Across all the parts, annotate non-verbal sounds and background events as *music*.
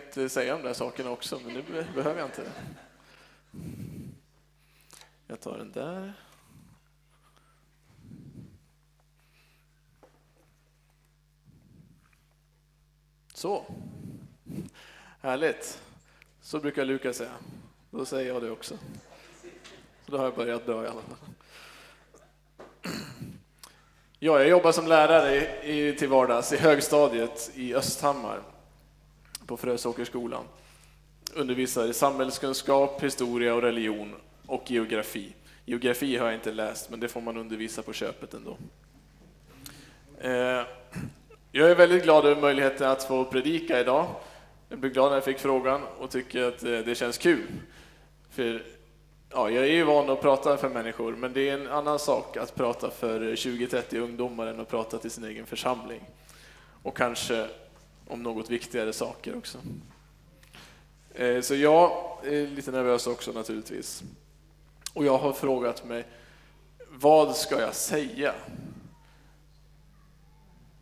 tänkt säga de där sakerna också, men nu behöver jag inte. det. Jag tar den där. Så. Härligt. Så brukar Lukas säga. Då säger jag det också. Så då har jag börjat bra i alla fall. Ja, jag jobbar som lärare i, i, till vardags i högstadiet i Östhammar på Frösåkerskolan. Undervisar i samhällskunskap, historia och religion och geografi. Geografi har jag inte läst, men det får man undervisa på köpet ändå. Eh, jag är väldigt glad över möjligheten att få predika idag. Jag blev glad när jag fick frågan och tycker att eh, det känns kul. För ja, jag är ju van att prata för människor, men det är en annan sak att prata för eh, 20-30 ungdomar än att prata till sin egen församling. Och kanske om något viktigare saker också. Eh, så jag är lite nervös också naturligtvis. Och jag har frågat mig, vad ska jag säga?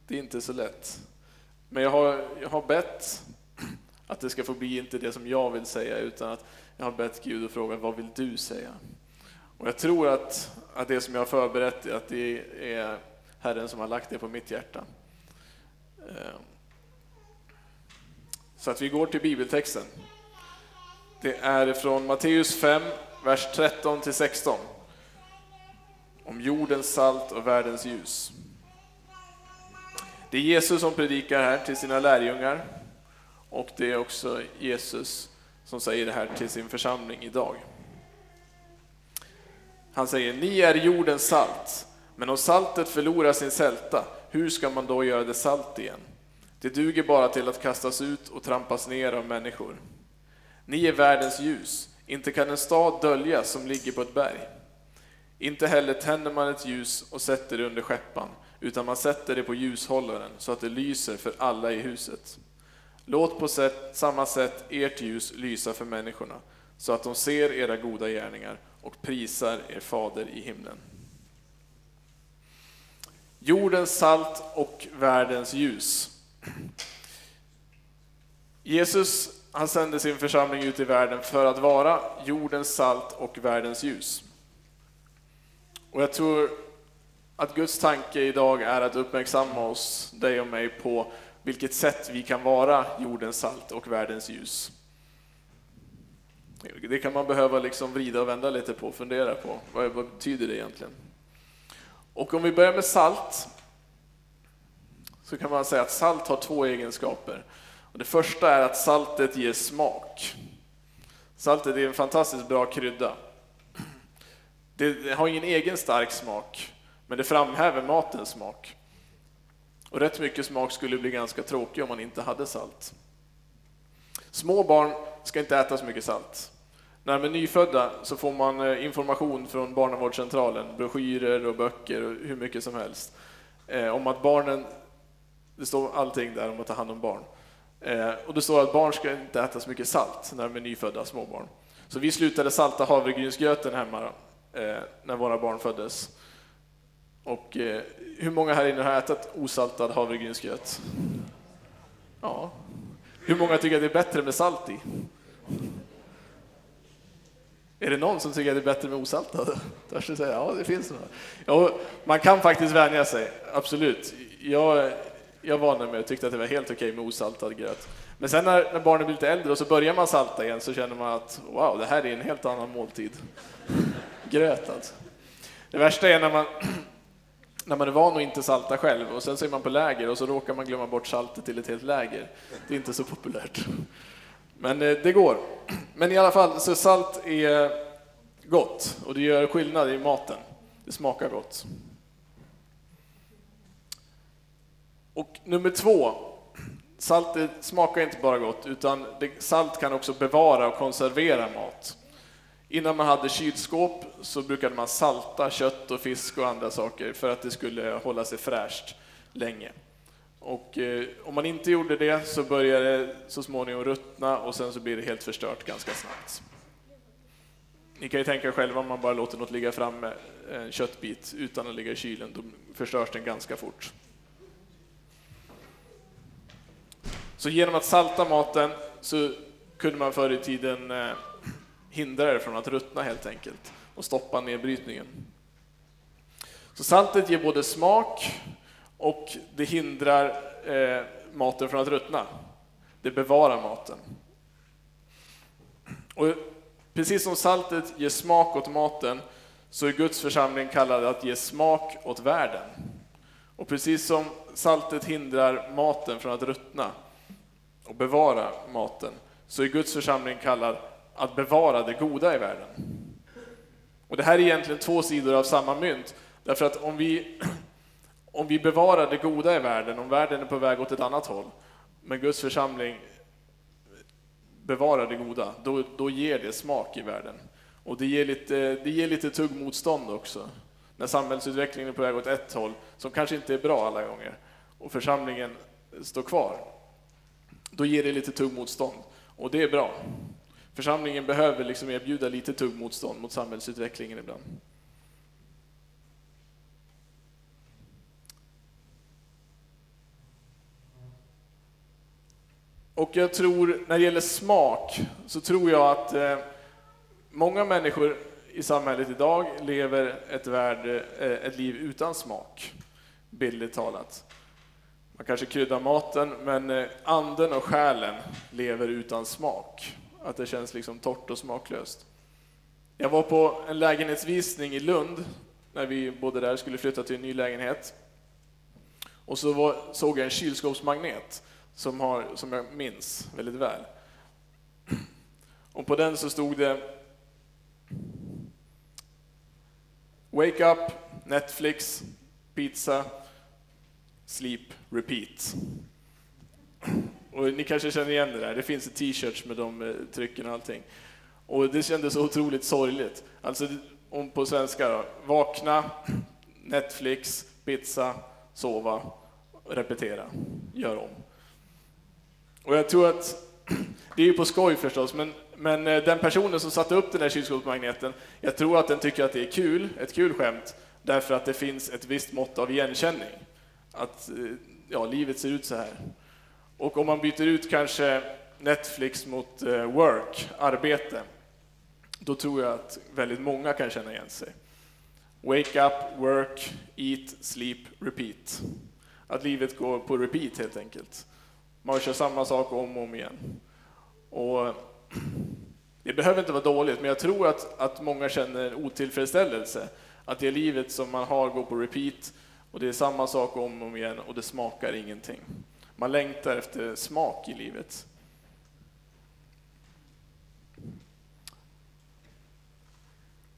Det är inte så lätt. Men jag har, jag har bett att det ska få bli inte det som jag vill säga, utan att jag har bett Gud och frågat, vad vill du säga? Och jag tror att, att det som jag har förberett, att det är Herren som har lagt det på mitt hjärta. Eh, så att vi går till bibeltexten. Det är från Matteus 5, vers 13 till 16. Om jordens salt och världens ljus. Det är Jesus som predikar här till sina lärjungar och det är också Jesus som säger det här till sin församling idag. Han säger, ni är jordens salt, men om saltet förlorar sin sälta, hur ska man då göra det salt igen? Det duger bara till att kastas ut och trampas ner av människor. Ni är världens ljus, inte kan en stad döljas som ligger på ett berg. Inte heller tänder man ett ljus och sätter det under skeppan, utan man sätter det på ljushållaren så att det lyser för alla i huset. Låt på sätt, samma sätt ert ljus lysa för människorna, så att de ser era goda gärningar och prisar er fader i himlen. Jordens salt och världens ljus. Jesus han sände sin församling ut i världen för att vara jordens salt och världens ljus. Och jag tror att Guds tanke idag är att uppmärksamma oss, dig och mig, på vilket sätt vi kan vara jordens salt och världens ljus. Det kan man behöva liksom vrida och vända lite på, fundera på. Vad, vad betyder det egentligen? Och om vi börjar med salt, så kan man säga att salt har två egenskaper. Och det första är att saltet ger smak. Saltet är en fantastiskt bra krydda. Det har ingen egen stark smak, men det framhäver matens smak. Och rätt mycket smak skulle bli ganska tråkig om man inte hade salt. Små barn ska inte äta så mycket salt. När de är nyfödda så får man eh, information från barnavårdscentralen, broschyrer och böcker och hur mycket som helst. Eh, om att barnen, det står allting där om att ta hand om barn. Eh, och det står att barn ska inte äta så mycket salt när de är nyfödda, småbarn. Så vi slutade salta havregrynsgröten hemma eh, när våra barn föddes. Och eh, hur många här inne har ätit osaltad havregrynsgröt? Ja. Hur många tycker att det är bättre med salt i? Är det någon som tycker att det är bättre med osaltad? Törs du säga? Ja, det finns några. Ja, man kan faktiskt vänja sig, absolut. Jag, jag vande mig och tyckte att det var helt okej med osaltad gröt. Men sen när, när barnen blir lite äldre och så börjar man salta igen så känner man att wow, det här är en helt annan måltid. Gröt alltså. Det värsta är när man, *clears throat* när man är van att inte salta själv och sen så är man på läger och så råkar man glömma bort saltet till ett helt läger. Det är inte så populärt. Men eh, det går. *clears throat* Men i alla fall, så salt är gott och det gör skillnad i maten. Det smakar gott. Och nummer två, saltet smakar inte bara gott, utan salt kan också bevara och konservera mat. Innan man hade kylskåp så brukade man salta kött och fisk och andra saker för att det skulle hålla sig fräscht länge. Och eh, om man inte gjorde det så började det så småningom ruttna och sen så blir det helt förstört ganska snabbt. Ni kan ju tänka er själva om man bara låter något ligga framme, en köttbit, utan att ligga i kylen, då förstörs den ganska fort. Så genom att salta maten så kunde man förr i tiden eh, hindra det från att ruttna helt enkelt och stoppa nedbrytningen. Så saltet ger både smak och det hindrar eh, maten från att ruttna. Det bevarar maten. Och precis som saltet ger smak åt maten så är Guds församling kallad att ge smak åt världen. Och precis som saltet hindrar maten från att ruttna och bevara maten så är Guds församling kallad att bevara det goda i världen. Och det här är egentligen två sidor av samma mynt. Därför att om vi, *clears throat* om vi bevarar det goda i världen, om världen är på väg åt ett annat håll, men Guds församling bevarar det goda, då, då ger det smak i världen. Och det ger lite, det ger lite tuggmotstånd också. När samhällsutvecklingen är på väg åt ett håll, som kanske inte är bra alla gånger, och församlingen står kvar, då ger det lite tuggmotstånd. Och det är bra. Församlingen behöver liksom erbjuda lite tuggmotstånd mot samhällsutvecklingen ibland. Och jag tror, när det gäller smak, så tror jag att eh, många människor i samhället idag lever ett, värld, eh, ett liv utan smak, bildligt talat. Man kanske kryddar maten, men eh, anden och själen lever utan smak. Att det känns liksom torrt och smaklöst. Jag var på en lägenhetsvisning i Lund, när vi bodde där, skulle flytta till en ny lägenhet. Och så var, såg jag en kylskåpsmagnet som, har, som jag minns väldigt väl. Och på den så stod det Wake up, Netflix, pizza, sleep, repeat. Och ni kanske känner igen det där, det finns t-shirts med de eh, trycken och allting. Och det kändes så otroligt sorgligt. Alltså, om på svenska då, vakna, Netflix, pizza, sova, repetera, gör om. Och jag tror att, *clears throat* det är ju på skoj förstås, men, men eh, den personen som satte upp den där kylskåpsmagneten, jag tror att den tycker att det är kul, ett kul skämt, därför att det finns ett visst mått av igenkänning. Att eh, ja, livet ser ut så här. Och om man byter ut kanske Netflix mot eh, work, arbete, då tror jag att väldigt många kan känna igen sig. Wake up, work, eat, sleep, repeat. Att livet går på repeat helt enkelt. Man kör samma sak om och om igen. Och *clears throat* det behöver inte vara dåligt, men jag tror att, att många känner otillfredsställelse. Att det livet som man har går på repeat och det är samma sak om och om igen och det smakar ingenting. Man längtar efter smak i livet.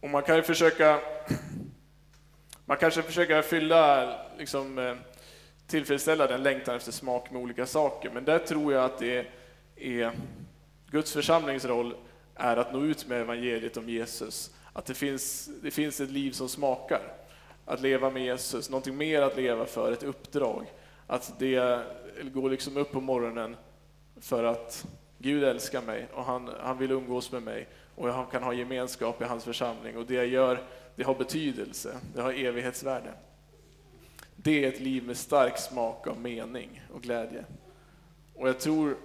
Och man kan ju försöka man kanske försöker fylla liksom, eh, tillfredsställa den längtan efter smak med olika saker. Men där tror jag att det är Guds församlings roll är att nå ut med evangeliet om Jesus. Att det finns, det finns ett liv som smakar. Att leva med Jesus, någonting mer att leva för, ett uppdrag. Att det går liksom upp på morgonen för att Gud älskar mig och han, han vill umgås med mig och jag kan ha gemenskap i hans församling och det jag gör, det har betydelse, det har evighetsvärde. Det är ett liv med stark smak av mening och glädje. Och jag tror,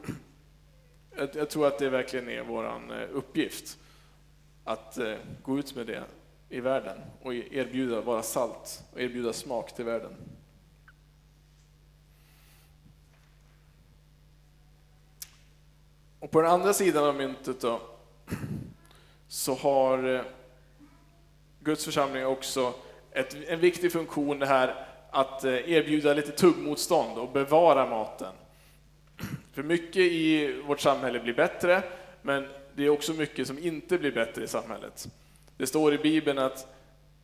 jag tror att det verkligen är vår eh, uppgift att eh, gå ut med det i världen och erbjuda, vara salt och erbjuda smak till världen. Och på den andra sidan av myntet då, så har eh, Guds församling också ett, en viktig funktion det här att eh, erbjuda lite tuggmotstånd och bevara maten. För mycket i vårt samhälle blir bättre, men det är också mycket som inte blir bättre i samhället. Det står i Bibeln att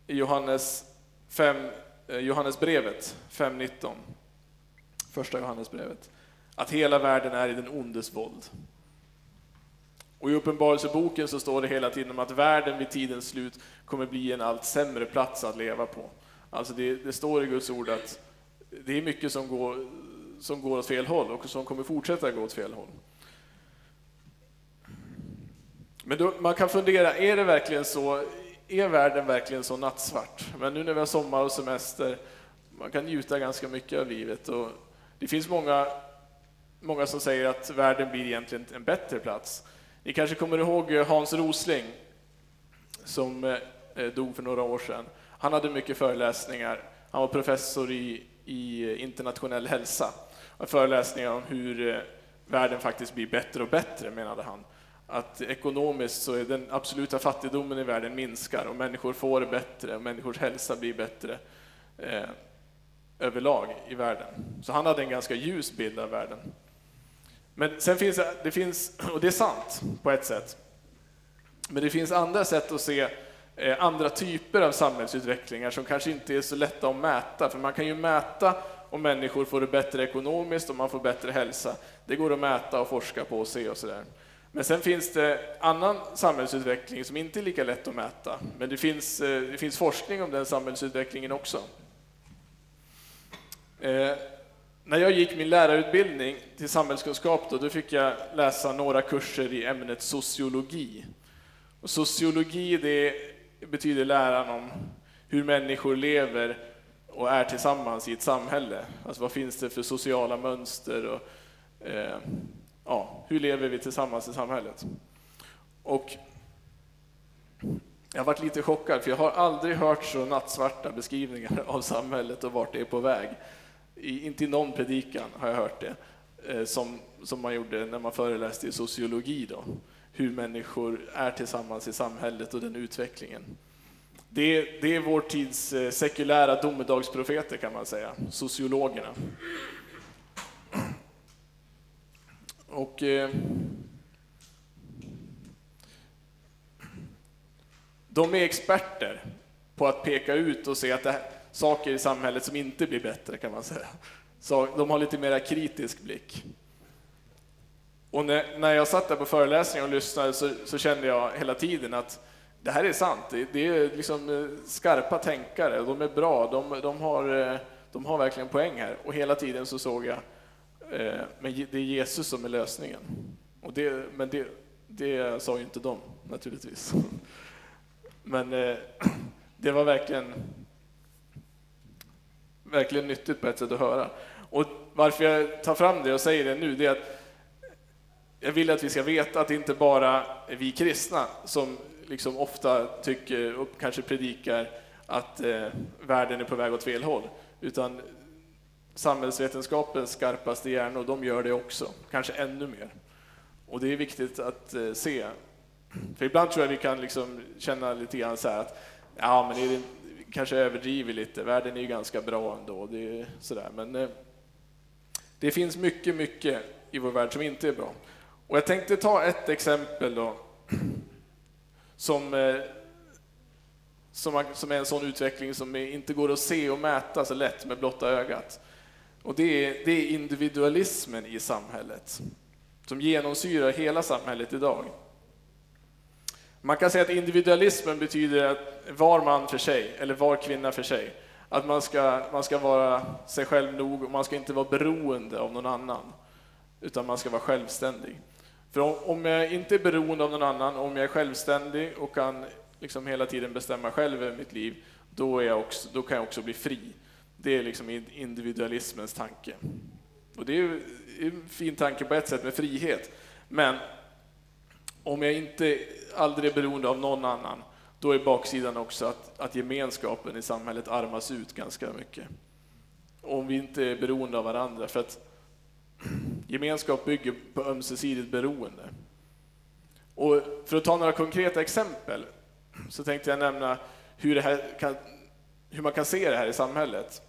i Johannes, 5, eh, Johannesbrevet 5.19, första Johannesbrevet, att hela världen är i den ondes våld. Och i Uppenbarelseboken så står det hela tiden om att världen vid tidens slut kommer bli en allt sämre plats att leva på. Alltså det, det, står i Guds ord att det är mycket som går, som går åt fel håll och som kommer fortsätta gå åt fel håll. Men då, man kan fundera, är det verkligen så? Är världen verkligen så nattsvart? Men nu när vi har sommar och semester, man kan njuta ganska mycket av livet och det finns många många som säger att världen blir egentligen en bättre plats. Ni kanske kommer ihåg eh, Hans Rosling som eh, eh, dog för några år sedan. Han hade mycket föreläsningar. Han var professor i, i internationell hälsa. Föreläsningar om hur världen faktiskt blir bättre och bättre, menade han. Att ekonomiskt så är den absoluta fattigdomen i världen minskar och människor får det bättre och människors hälsa blir bättre eh, överlag i världen. Så han hade en ganska ljus bild av världen. Men sen finns det, finns, *clears throat* och det är sant på ett sätt, men det finns andra sätt att se eh, andra typer av samhällsutvecklingar som kanske inte är så lätta att mäta, för man kan ju mäta om människor får det bättre ekonomiskt, och man får bättre hälsa. Det går att mäta och forska på och se och sådär. Men sen finns det annan samhällsutveckling som inte är lika lätt att mäta. Men det finns, eh, det finns forskning om den samhällsutvecklingen också. Eh, när jag gick min lärarutbildning till samhällskunskap då, då fick jag läsa några kurser i ämnet sociologi. Och sociologi det betyder läran om hur människor lever och är tillsammans i ett samhälle. Alltså vad finns det för sociala mönster och eh, hur lever vi tillsammans i samhället? Och jag har varit lite chockad, för jag har aldrig hört så nattsvarta beskrivningar av samhället och vart det är på väg. I, inte i någon predikan har jag hört det, eh, som, som man gjorde när man föreläste i sociologi. Då. Hur människor är tillsammans i samhället och den utvecklingen. Det, det är vår tids eh, sekulära domedagsprofeter kan man säga, sociologerna. Och eh, de är experter på att peka ut och se att det är saker i samhället som inte blir bättre kan man säga. Så de har lite mer kritisk blick. Och när, när jag satt där på föreläsningen och lyssnade så, så, kände jag hela tiden att det här är sant. Det, det är liksom eh, skarpa tänkare, de är bra, de, de, har, eh, de har verkligen poäng här. Och hela tiden så såg jag Eh, men det är Jesus som är lösningen. Och det, men det, det sa ju inte de, naturligtvis. *laughs* Men eh, *clears throat* det var verkligen, verkligen nyttigt på ett sätt att höra. Och varför jag tar fram det och säger det nu, det är att jag vill att vi ska veta att det inte bara är vi kristna som liksom ofta tycker och kanske predikar att eh, världen är på väg åt fel håll, utan samhällsvetenskapens skarpaste hjärnor, de gör det också, kanske ännu mer. Och det är viktigt att eh, se. För ibland tror jag vi kan liksom känna lite grann så här att ja, men det kanske överdriver lite, världen är ju ganska bra ändå. Det är sådär. Men eh, det finns mycket, mycket i vår värld som inte är bra. Och jag tänkte ta ett exempel då, som, eh, som, som är en sån utveckling som inte går att se och mäta så lätt med blotta ögat. Och det är, det är individualismen i samhället som genomsyrar hela samhället idag. Man kan säga att individualismen betyder att var man för sig, eller var kvinna för sig. Att man ska, man ska vara sig själv nog och man ska inte vara beroende av någon annan. Utan man ska vara självständig. För om jag inte är beroende av någon annan, om jag är självständig och kan liksom hela tiden bestämma själv över mitt liv, då, är jag också, då kan jag också bli fri. Det är liksom individualismens tanke. Och det är en fin tanke på ett sätt med frihet. Men om jag inte aldrig är beroende av någon annan, då är baksidan också att, att gemenskapen i samhället armas ut ganska mycket. Om vi inte är beroende av varandra, för att gemenskap bygger på ömsesidigt beroende. Och för att ta några konkreta exempel så tänkte jag nämna hur, det här kan, hur man kan se det här i samhället.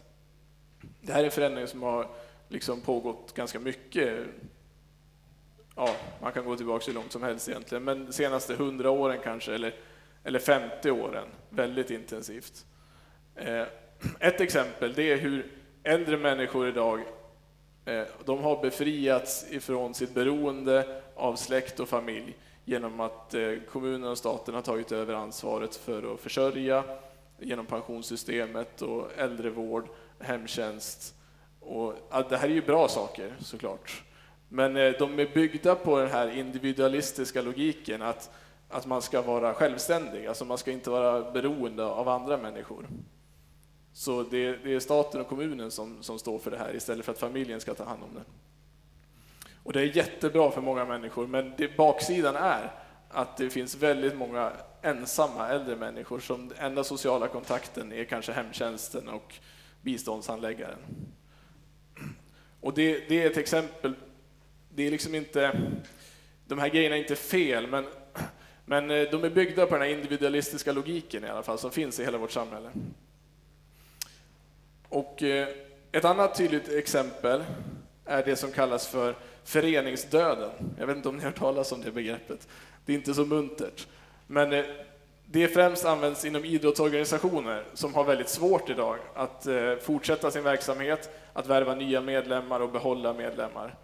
Det här är förändringar som har liksom pågått ganska mycket. Ja, man kan gå tillbaka hur långt som helst egentligen, men de senaste hundra åren kanske, eller, eller 50 åren, väldigt intensivt. Eh, ett exempel, det är hur äldre människor idag, eh, de har befriats ifrån sitt beroende av släkt och familj genom att eh, kommunen och staten har tagit över ansvaret för att försörja genom pensionssystemet och äldrevård hemtjänst. Och, ja, det här är ju bra saker såklart. Men eh, de är byggda på den här individualistiska logiken att, att man ska vara självständig, alltså man ska inte vara beroende av andra människor. Så det, det är staten och kommunen som, som står för det här istället för att familjen ska ta hand om det. Och det är jättebra för många människor, men det, baksidan är att det finns väldigt många ensamma äldre människor som enda sociala kontakten är kanske hemtjänsten och biståndshandläggaren. Och det, det är ett exempel, det är liksom inte, de här grejerna är inte fel, men, men eh, de är byggda på den här individualistiska logiken i alla fall, som finns i hela vårt samhälle. Och eh, ett annat tydligt exempel är det som kallas för föreningsdöden. Jag vet inte om ni har hört talas om det begreppet. Det är inte så muntert. Men eh, det främst används inom idrottsorganisationer som har väldigt svårt idag att eh, fortsätta sin verksamhet, att värva nya medlemmar och behålla medlemmar.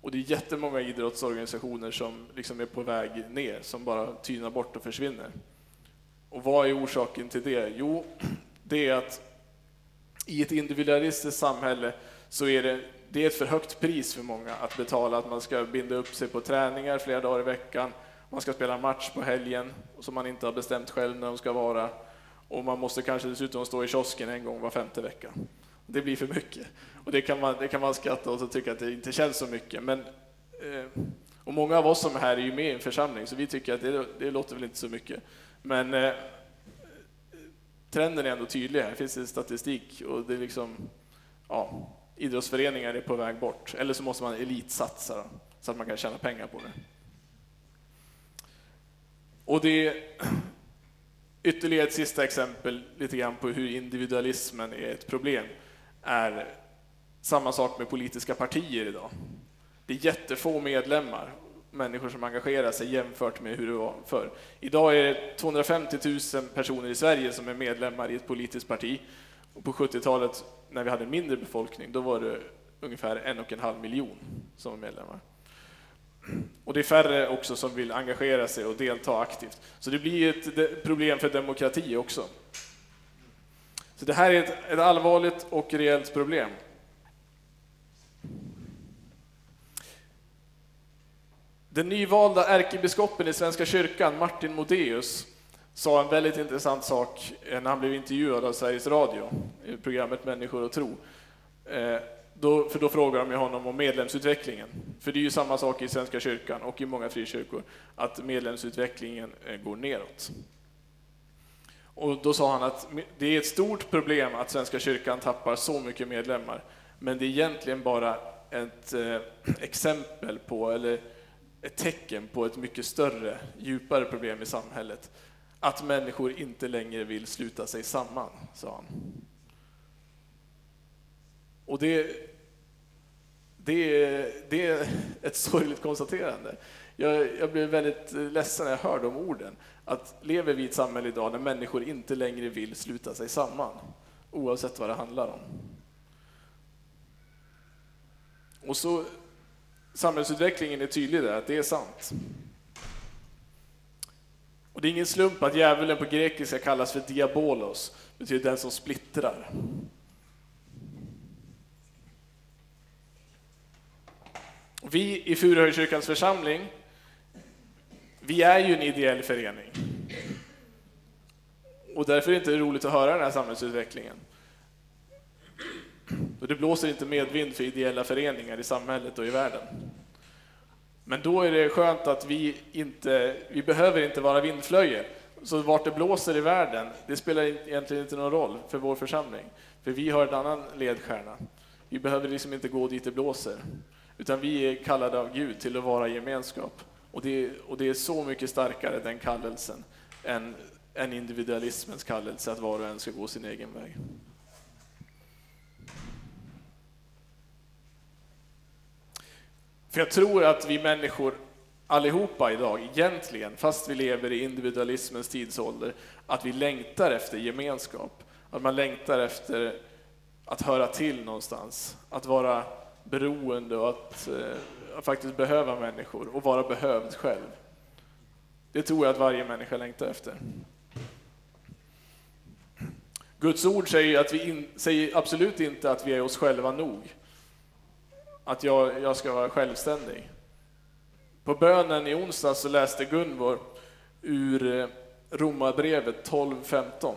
Och det är jättemånga idrottsorganisationer som liksom är på väg ner, som bara tynar bort och försvinner. Och vad är orsaken till det? Jo, *clears throat* det är att i ett individualistiskt samhälle så är det, det är ett för högt pris för många att betala att man ska binda upp sig på träningar flera dagar i veckan, man ska spela match på helgen som man inte har bestämt själv när de ska vara och man måste kanske dessutom stå i kiosken en gång var femte vecka. Det blir för mycket. Och det kan man, det kan man skratta åt och tycka att det inte känns så mycket. Men, eh, och många av oss som är här är ju med i en församling, så vi tycker att det, det låter väl inte så mycket. Men eh, trenden är ändå tydlig här, det finns en statistik och det är liksom, ja, idrottsföreningar är på väg bort. Eller så måste man elitsatsa så att man kan tjäna pengar på det. Och det är *clears throat* ytterligare ett sista exempel lite grann på hur individualismen är ett problem, är samma sak med politiska partier idag. Det är jättefå medlemmar, människor som engagerar sig jämfört med hur det var förr. Idag är det 250 000 personer i Sverige som är medlemmar i ett politiskt parti. Och på 70-talet, när vi hade en mindre befolkning, då var det ungefär en och en halv miljon som var medlemmar. Och det är färre också som vill engagera sig och delta aktivt. Så det blir ett problem för demokrati också. Så det här är ett, ett allvarligt och reellt problem. Den nyvalda ärkebiskopen i Svenska kyrkan, Martin Modéus, sa en väldigt intressant sak när han blev intervjuad av Sveriges Radio i programmet Människor och tro. Eh, då, för då frågar de honom om medlemsutvecklingen. För det är ju samma sak i Svenska kyrkan och i många frikyrkor, att medlemsutvecklingen eh, går neråt. Och då sa han att det är ett stort problem att Svenska kyrkan tappar så mycket medlemmar, men det är egentligen bara ett eh, exempel på, eller ett tecken på ett mycket större, djupare problem i samhället. Att människor inte längre vill sluta sig samman, sa han. Och det, det, det är ett *laughs* sorgligt konstaterande. Jag, jag blev väldigt ledsen när jag hörde de orden. Att lever vi i ett samhälle idag när människor inte längre vill sluta sig samman, oavsett vad det handlar om. Och så samhällsutvecklingen är tydlig där, att det är sant. Och det är ingen slump att djävulen på grekiska kallas för diabolos, betyder den som splittrar. Vi i Furuhöjdskyrkans församling, vi är ju en ideell förening. Och därför är det inte roligt att höra den här samhällsutvecklingen. Och det blåser inte medvind för ideella föreningar i samhället och i världen. Men då är det skönt att vi inte, vi behöver inte vara vindflöje. Så vart det blåser i världen, det spelar egentligen inte någon roll för vår församling. För vi har en annan ledstjärna. Vi behöver liksom inte gå dit det blåser. Utan vi är kallade av Gud till att vara gemenskap. Och det, och det är så mycket starkare, den kallelsen, än, än individualismens kallelse att var och en ska gå sin egen väg. För jag tror att vi människor allihopa idag, egentligen, fast vi lever i individualismens tidsålder, att vi längtar efter gemenskap. Att man längtar efter att höra till någonstans, att vara beroende och att, eh, faktiskt behöva människor och vara behövd själv. Det tror jag att varje människa längtar efter. Guds ord säger, att vi in, säger absolut inte att vi är oss själva nog. Att jag, jag ska vara självständig. På bönen i onsdag så läste Gunvor ur eh, Romarbrevet 12.15.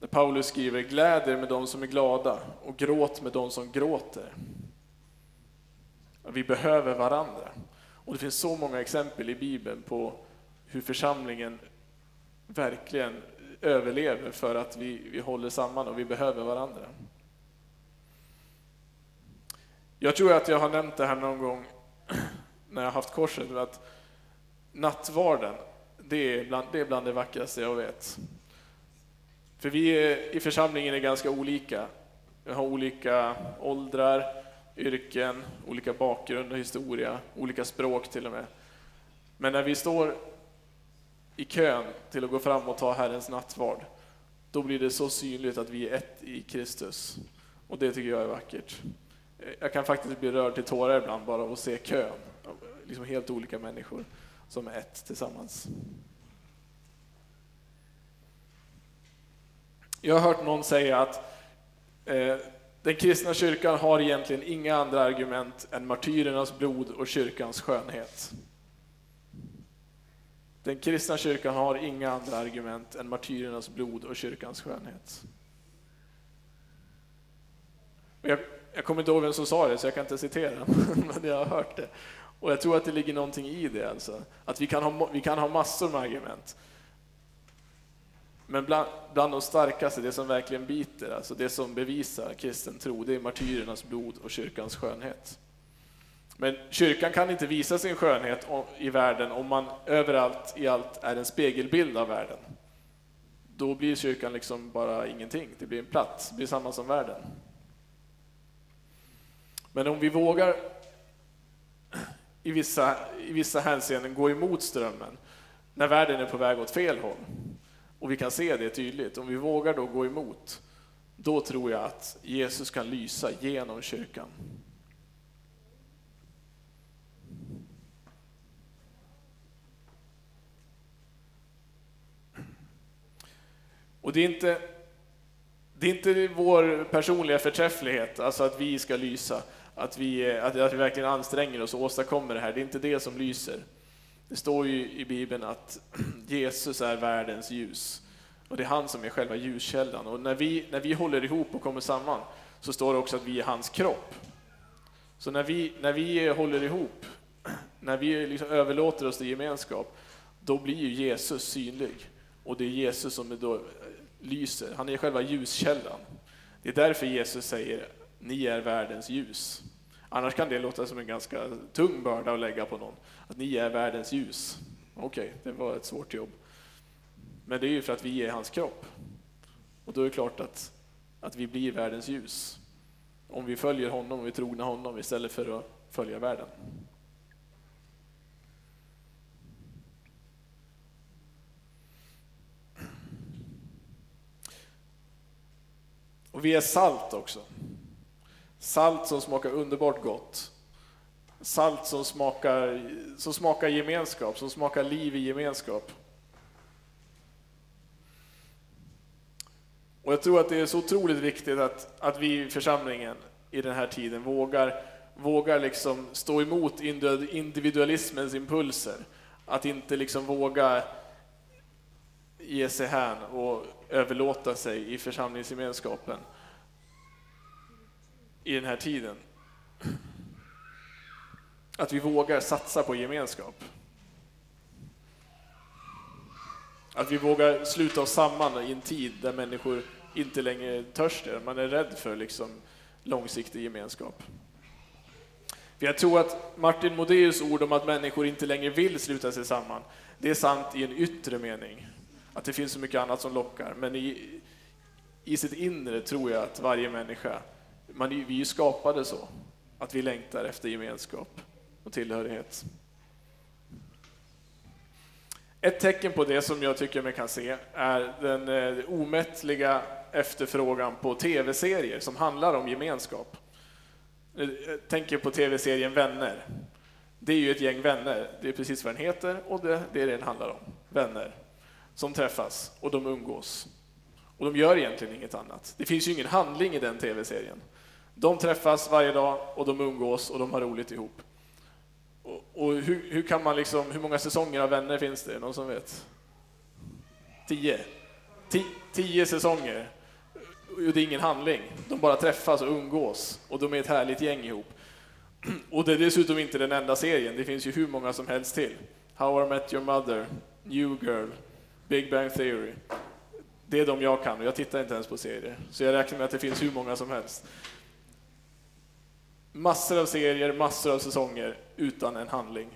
Där Paulus skriver, gläd er med de som är glada och gråt med de som gråter. Vi behöver varandra. Och det finns så många exempel i Bibeln på hur församlingen verkligen överlever för att vi, vi håller samman och vi behöver varandra. Jag tror att jag har nämnt det här någon gång *clears throat* när jag har haft korset, att nattvarden, det är, bland, det är bland det vackraste jag vet. För vi är, i församlingen är ganska olika. Vi har olika åldrar, yrken, olika bakgrund och historia, olika språk till och med. Men när vi står i kön till att gå fram och ta Herrens nattvard, då blir det så synligt att vi är ett i Kristus. Och det tycker jag är vackert. Jag kan faktiskt bli rörd till tårar ibland bara av att se kön. Liksom helt olika människor som är ett tillsammans. Jag har hört någon säga att eh, den kristna kyrkan har egentligen inga andra argument än martyrernas blod och kyrkans skönhet. Den kristna kyrkan har inga andra argument än martyrernas blod och kyrkans skönhet. Jag, jag kommer inte ihåg vem som sa det, så jag kan inte citera, *laughs* men jag har hört det. Och jag tror att det ligger någonting i det, alltså. att vi kan ha, vi kan ha massor med argument. Men bland, bland de starkaste, det som verkligen biter, alltså det som bevisar kristen tro, det är martyrernas blod och kyrkans skönhet. Men kyrkan kan inte visa sin skönhet i världen om man överallt i allt är en spegelbild av världen. Då blir kyrkan liksom bara ingenting, det blir en plats, det blir samma som världen. Men om vi vågar i vissa, i vissa hänseenden gå emot strömmen, när världen är på väg åt fel håll, och vi kan se det tydligt, om vi vågar då gå emot, då tror jag att Jesus kan lysa genom kyrkan. Och det är inte, det är inte vår personliga förträfflighet, alltså att vi ska lysa, att vi, att, att vi verkligen anstränger oss och åstadkommer det här. Det är inte det som lyser. Det står ju i Bibeln att *clears throat* Jesus är världens ljus. Och det är han som är själva ljuskällan. Och när vi, när vi håller ihop och kommer samman så står det också att vi är hans kropp. Så när vi, när vi håller ihop, *clears throat* när vi liksom överlåter oss till gemenskap, då blir ju Jesus synlig. Och det är Jesus som då eh, lyser. Han är själva ljuskällan. Det är därför Jesus säger, ni är världens ljus. Annars kan det låta som en ganska tung börda att lägga på någon. Att ni är världens ljus. Okej, okay, det var ett svårt jobb. Men det är ju för att vi är hans kropp. Och då är det klart att, att vi blir världens ljus. Om vi följer honom och vi trogna honom istället för att följa världen. Och vi är salt också. Salt som smakar underbart gott. Salt som smakar, som smakar gemenskap, som smakar liv i gemenskap. Och jag tror att det är så otroligt viktigt att, att vi i församlingen i den här tiden vågar, vågar liksom stå emot individualismens impulser. Att inte liksom våga ge sig hän och överlåta sig i församlingsgemenskapen i den här tiden. Att vi vågar satsa på gemenskap. Att vi vågar sluta oss samman i en tid där människor inte längre törs det. Man är rädd för liksom långsiktig gemenskap. För jag tror att Martin Modéus ord om att människor inte längre vill sluta sig samman, det är sant i en yttre mening. Att det finns så mycket annat som lockar. Men i, i sitt inre tror jag att varje människa, man, vi är ju skapade så, att vi längtar efter gemenskap och tillhörighet. Ett tecken på det som jag tycker man kan se är den eh, omättliga efterfrågan på tv-serier som handlar om gemenskap. Jag tänker på tv-serien Vänner. Det är ju ett gäng vänner, det är precis vad den heter och det, det är det den handlar om. Vänner som träffas och de umgås. Och de gör egentligen inget annat. Det finns ju ingen handling i den tv-serien. De träffas varje dag och de umgås och de har roligt ihop. Och, och hur, hur, kan man liksom, hur många säsonger av Vänner finns det? Någon som vet? Tio. Ti, tio säsonger. Och det är ingen handling. De bara träffas och umgås och de är ett härligt gäng ihop. *clears throat* Och det är dessutom inte den enda serien, det finns ju hur många som helst till. How I Met Your Mother, New Girl, Big Bang Theory. Det är de jag kan och jag tittar inte ens på serier. Så jag räknar med att det finns hur många som helst. Massor av serier, massor av säsonger utan en handling.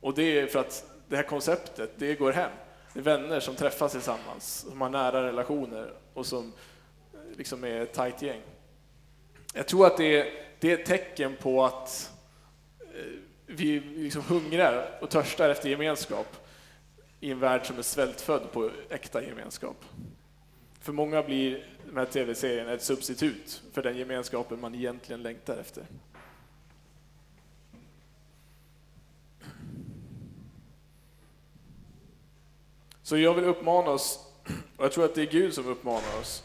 Och det är för att det här konceptet, det går hem. Det är vänner som träffas tillsammans, som har nära relationer och som eh, liksom är ett tajt gäng. Jag tror att det är, det är ett tecken på att eh, vi liksom hungrar och törstar efter gemenskap i en värld som är svältfödd på äkta gemenskap. För många blir de här tv-serierna ett substitut för den gemenskapen man egentligen längtar efter. Så jag vill uppmana oss, *clears throat* och jag tror att det är Gud som uppmanar oss,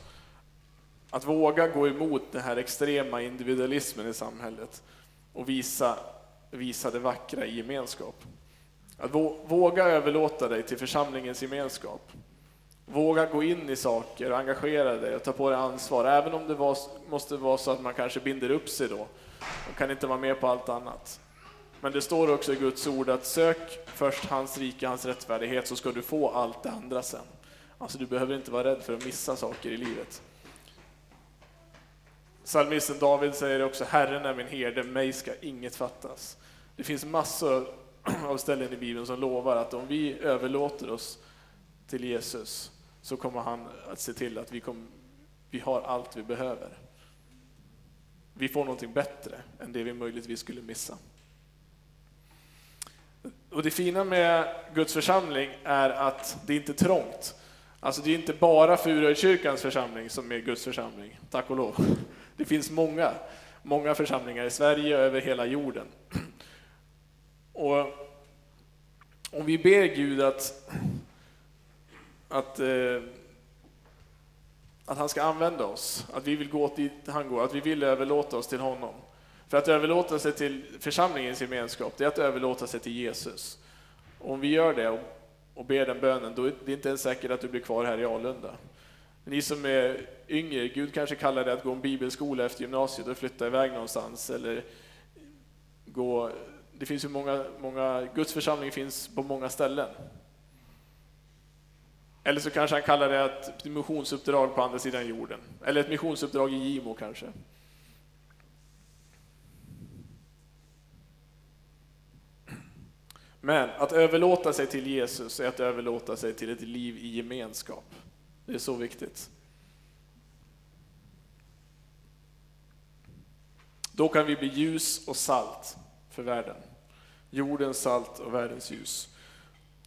att våga gå emot den här extrema individualismen i samhället och visa, visa det vackra i gemenskap. Att våga överlåta dig till församlingens gemenskap. Våga gå in i saker och engagera dig och ta på dig ansvar, även om det var, måste vara så att man kanske binder upp sig då och kan inte vara med på allt annat. Men det står också i Guds ord att sök först hans rike, hans rättfärdighet, så ska du få allt det andra sen. Alltså du behöver inte vara rädd för att missa saker i livet. Psalmisten David säger också, Herren är min herde, mig ska inget fattas. Det finns massor *clears throat* av ställen i Bibeln som lovar att om vi överlåter oss till Jesus så kommer han att se till att vi, kom, vi har allt vi behöver. Vi får någonting bättre än det vi möjligtvis skulle missa. Och det fina med Guds församling är att det inte är trångt. Alltså det är inte bara Furukyrkans församling som är Guds församling, tack och lov. Det finns många, många församlingar i Sverige och över hela jorden. Och om vi ber Gud att, att, eh, att han ska använda oss, att vi vill gå dit han går, att vi vill överlåta oss till honom. För att överlåta sig till församlingens gemenskap, det är att överlåta sig till Jesus. Och om vi gör det och, ber den bönen, då är det inte ens säkert att du blir kvar här i Alunda. Ni som är yngre, Gud kanske kallar det att gå en bibelskola efter gymnasiet och flytta iväg någonstans, eller gå... Det finns ju många, många Guds församling finns på många ställen. Eller så kanske han kallar det ett missionsuppdrag på andra sidan jorden, eller ett missionsuppdrag i Gimo kanske. Men att överlåta sig till Jesus är att överlåta sig till ett liv i gemenskap. Det är så viktigt. Då kan vi bli ljus och salt för världen. Jordens salt och världens ljus.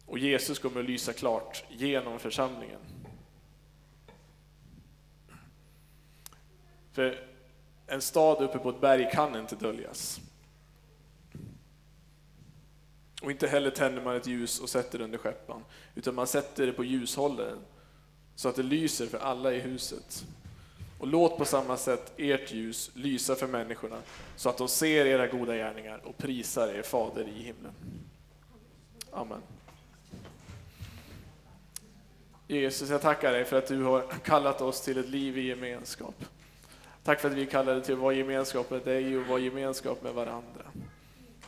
Och Jesus kommer att lysa klart genom församlingen. För en stad uppe på ett berg kan inte döljas. Och inte heller tänder man ett ljus och sätter det under skeppan, utan man sätter det på ljushållaren så att det lyser för alla i huset. Och låt på samma sätt ert ljus lysa för människorna så att de ser era goda gärningar och prisar er fader i himlen. Amen. Jesus, jag tackar dig för att du har kallat oss till ett liv i gemenskap. Tack för att vi är kallade till att vara gemenskap med dig och vara gemenskap med varandra.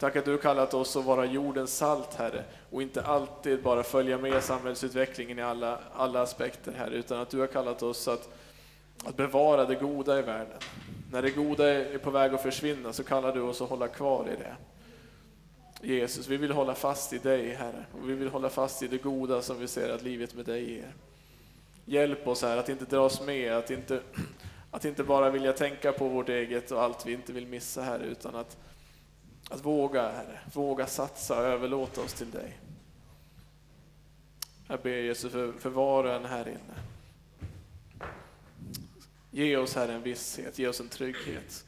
Tack att du har kallat oss att vara jordens salt, Herre, och inte alltid bara följa med samhällsutvecklingen i alla, alla aspekter, Herre, utan att du har kallat oss att, att bevara det goda i världen. När det goda är på väg att försvinna så kallar du oss att hålla kvar i det. Jesus, vi vill hålla fast i dig, Herre, och vi vill hålla fast i det goda som vi ser att livet med dig ger. Hjälp oss, här att inte dras med, att inte, *clears throat* att inte bara vilja tänka på vårt eget och allt vi inte vill missa, Herre, utan att att våga, Herre, våga satsa och överlåta oss till dig. Jag ber Jesus för, för var och en här inne. Ge oss Herre en visshet, ge oss en trygghet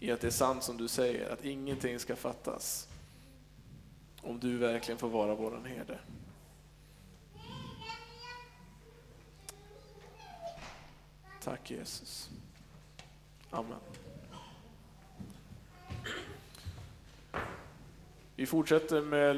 i att det är sant som du säger, att ingenting ska fattas om du verkligen får vara vår herde. Tack Jesus. Amen. Vi fortsätter med